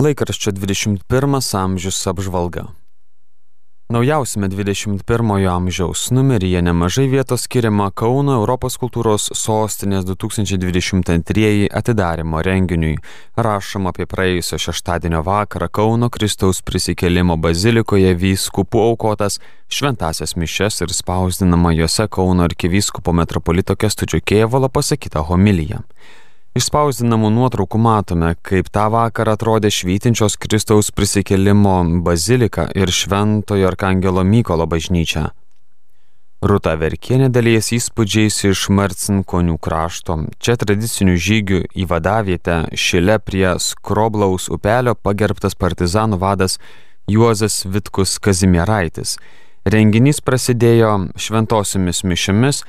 Laikraščio 21 amžius apžvalga. Naujausiame 21-ojo amžiaus numeryje nemažai vietos skiriama Kauno Europos kultūros sostinės 2022 atidarimo renginiui. Rašoma apie praėjusio šeštadienio vakarą Kauno Kristaus prisikėlimo bazilikoje vyskupų aukotas šventasias mišes ir spausdinama juose Kauno arkivyskupo metropolito Kestučio Kėvalo pasakyta homilyje. Iš spausdinamų nuotraukų matome, kaip tą vakarą atrodė švytinčios Kristaus prisikėlimo bazilika ir Šventojo Arkangelo Mykolo bažnyčia. Rūta Verkienė dalyjas įspūdžiais iš Marcinkonių krašto. Čia tradicinių žygių į vadavietę šile prie Skroblaus upelio pagerbtas partizanų vadas Juozas Vitkus Kazimieraitis. Renginys prasidėjo šventosiomis mišimis,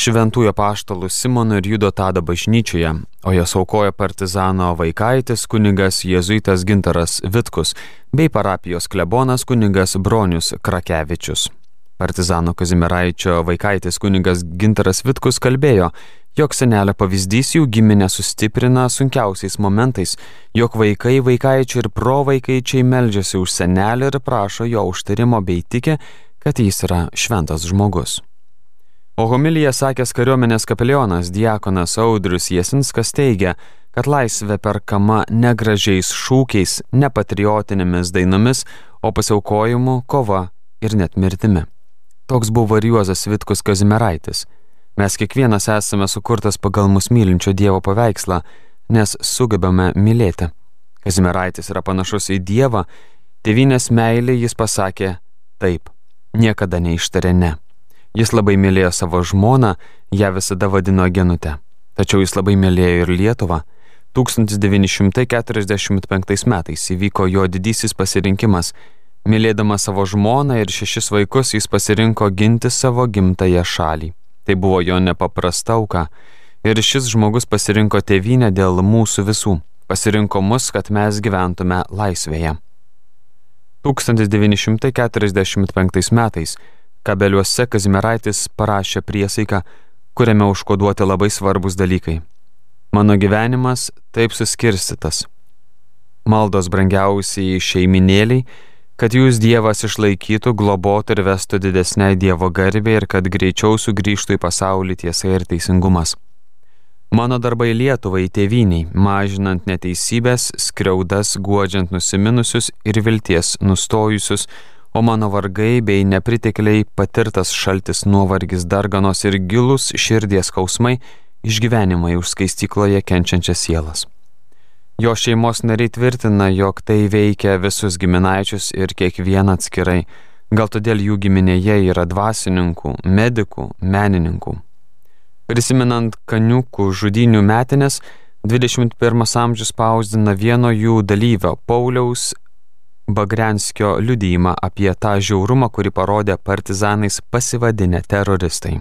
šventųjų paštalų Simono ir Judo Tado bažnyčioje, o jas aukoja partizano vaikaitis kunigas Jėzuitas Gintaras Vitkus bei parapijos klebonas kunigas Bronius Krakevičius. Partizano Kazimiraičio vaikaitis kunigas Gintaras Vitkus kalbėjo, jog senelio pavyzdys jų giminę sustiprina sunkiausiais momentais, jog vaikai, vaikaičiai ir provaikaičiai meldžiasi už senelį ir prašo jo užtarimo bei tikė, kad jis yra šventas žmogus. O homilyje sakęs kariuomenės kapelionas Diekonas Audrius Jesinskas teigia, kad laisvė perkama negražiais šūkiais, nepatriotinėmis dainomis, o pasiaukojimu, kova ir net mirtimi. Toks buvo ir Juozas Vitkus Kazimeraitis. Mes kiekvienas esame sukurtas pagal mus mylinčio Dievo paveikslą, nes sugebame mylėti. Kazimeraitis yra panašus į Dievą, tėvynės meilį jis pasakė taip, niekada neištarė ne. Jis labai mylėjo savo žmoną, ją visada vadino genute. Tačiau jis labai mylėjo ir Lietuvą. 1945 metais įvyko jo didysis pasirinkimas. Mylėdamas savo žmoną ir šešis vaikus jis pasirinko ginti savo gimtają šalį. Tai buvo jo nepaprasta auka. Ir šis žmogus pasirinko tėvynę dėl mūsų visų. Pasirinko mus, kad mes gyventume laisvėje. 1945 metais Kabeliuose Kazimeraitis parašė priesaiką, kuriame užkoduoti labai svarbus dalykai. Mano gyvenimas taip suskirstytas. Maldos brangiausiai šeiminėliai, kad jūs Dievas išlaikytų, globotų ir vestų didesniai Dievo garbė ir kad greičiau sugrįžtų į pasaulį tiesa ir teisingumas. Mano darbai Lietuvai tėviniai, mažinant neteisybės, skriaudas, guodžiant nusiminusius ir vilties nustojusius, o mano vargai bei nepritekliai patirtas šaltis nuovargis darganos ir gilus širdies skausmai išgyvenimai už skaistykloje kenčiančias sielas. Jo šeimos nariai tvirtina, jog tai veikia visus giminaičius ir kiekvieną atskirai, gal todėl jų giminėje yra dvasininkų, medikų, menininkų. Prisimenant kaniukų žudinių metinės, 21 amžius spausdina vieno jų dalyvio Pauliaus Bagrenskio liudyjimą apie tą žiaurumą, kurį parodė partizanais pasivadinę teroristai.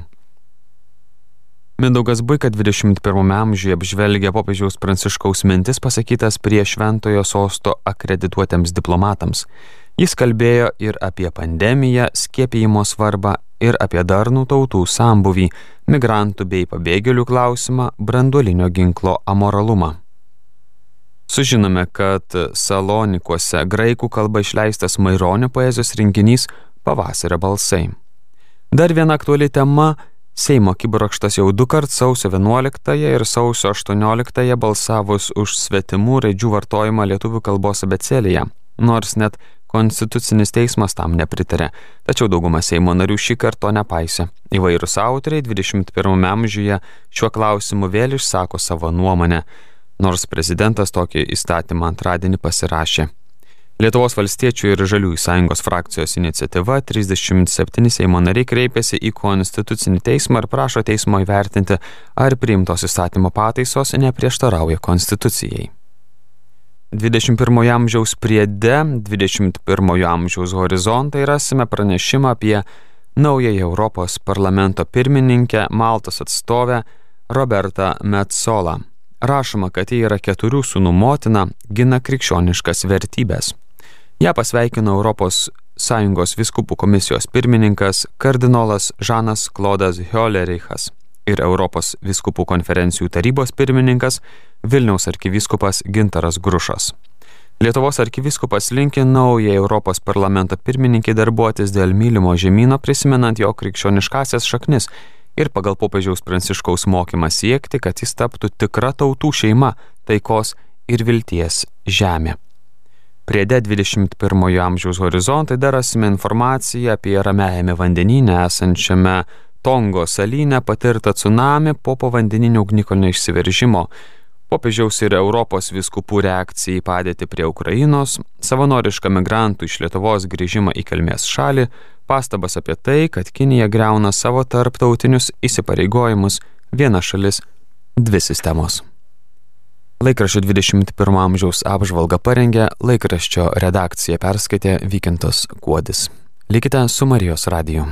Mindaugas Buika 21 amžiuje apžvelgia popiežiaus pranciškaus mintis pasakytas prie šventojo sosto akredituotiems diplomatams. Jis kalbėjo ir apie pandemiją, skiepijimo svarbą, ir apie darnų tautų sambuvį, migrantų bei pabėgėlių klausimą, branduolinio ginklo amoralumą. Sužinome, kad Salonikuose graikų kalba išleistas Maironio poezijos rinkinys Pavasario balsai. Dar viena aktuali tema Seimo kibrokštas jau du kart sausio 11 ir sausio 18 balsavus už svetimų raidžių vartojimą lietuvių kalbos abecelėje, nors net Konstitucinis teismas tam nepritarė, tačiau dauguma Seimo narių šį kartą nepaisė. Įvairūs autoriai 21 amžiuje šiuo klausimu vėl išsako savo nuomonę nors prezidentas tokį įstatymą antradienį pasirašė. Lietuvos valstiečių ir Žaliųjų sąjungos frakcijos iniciatyva 37 Seimo nariai kreipėsi į Konstitucinį teismą ir prašo teismo įvertinti, ar priimtos įstatymo pataisos neprieštarauja Konstitucijai. 21 amžiaus priede, 21 amžiaus horizontai rasime pranešimą apie naująją Europos parlamento pirmininkę Maltos atstovę Robertą Metsolą. Rašoma, kad ji yra keturių sūnų motina, gina krikščioniškas vertybės. Ja pasveikino Europos Sąjungos viskupų komisijos pirmininkas kardinolas Žanas Klodas Hiolerichas ir Europos viskupų konferencijų tarybos pirmininkas Vilniaus arkivyskupas Gintaras Grušas. Lietuvos arkiviskupas linki naujai Europos parlamento pirmininkai darbuotis dėl mylimo žemynų, prisimenant jo krikščioniškasias šaknis ir pagal popiežiaus pranciškaus mokymą siekti, kad jis taptų tikra tautų šeima, taikos ir vilties žemė. Priede 21 amžiaus horizontai dar rasime informaciją apie ramėjame vandenyne esančiame Tongo salyne patirtą tsunami po povandeninio ugnikalnio išsiveržimo, popiežiaus ir Europos viskupų reakcija į padėtį prie Ukrainos, savanorišką migrantų iš Lietuvos grįžimą į kilmės šalį, pastabas apie tai, kad Kinija greuna savo tarptautinius įsipareigojimus viena šalis, dvi sistemos. Laikraščio 21 amžiaus apžvalgą parengė laikraščio redakcija perskaitė Vykintas Kuodis. Likite su Marijos radiju.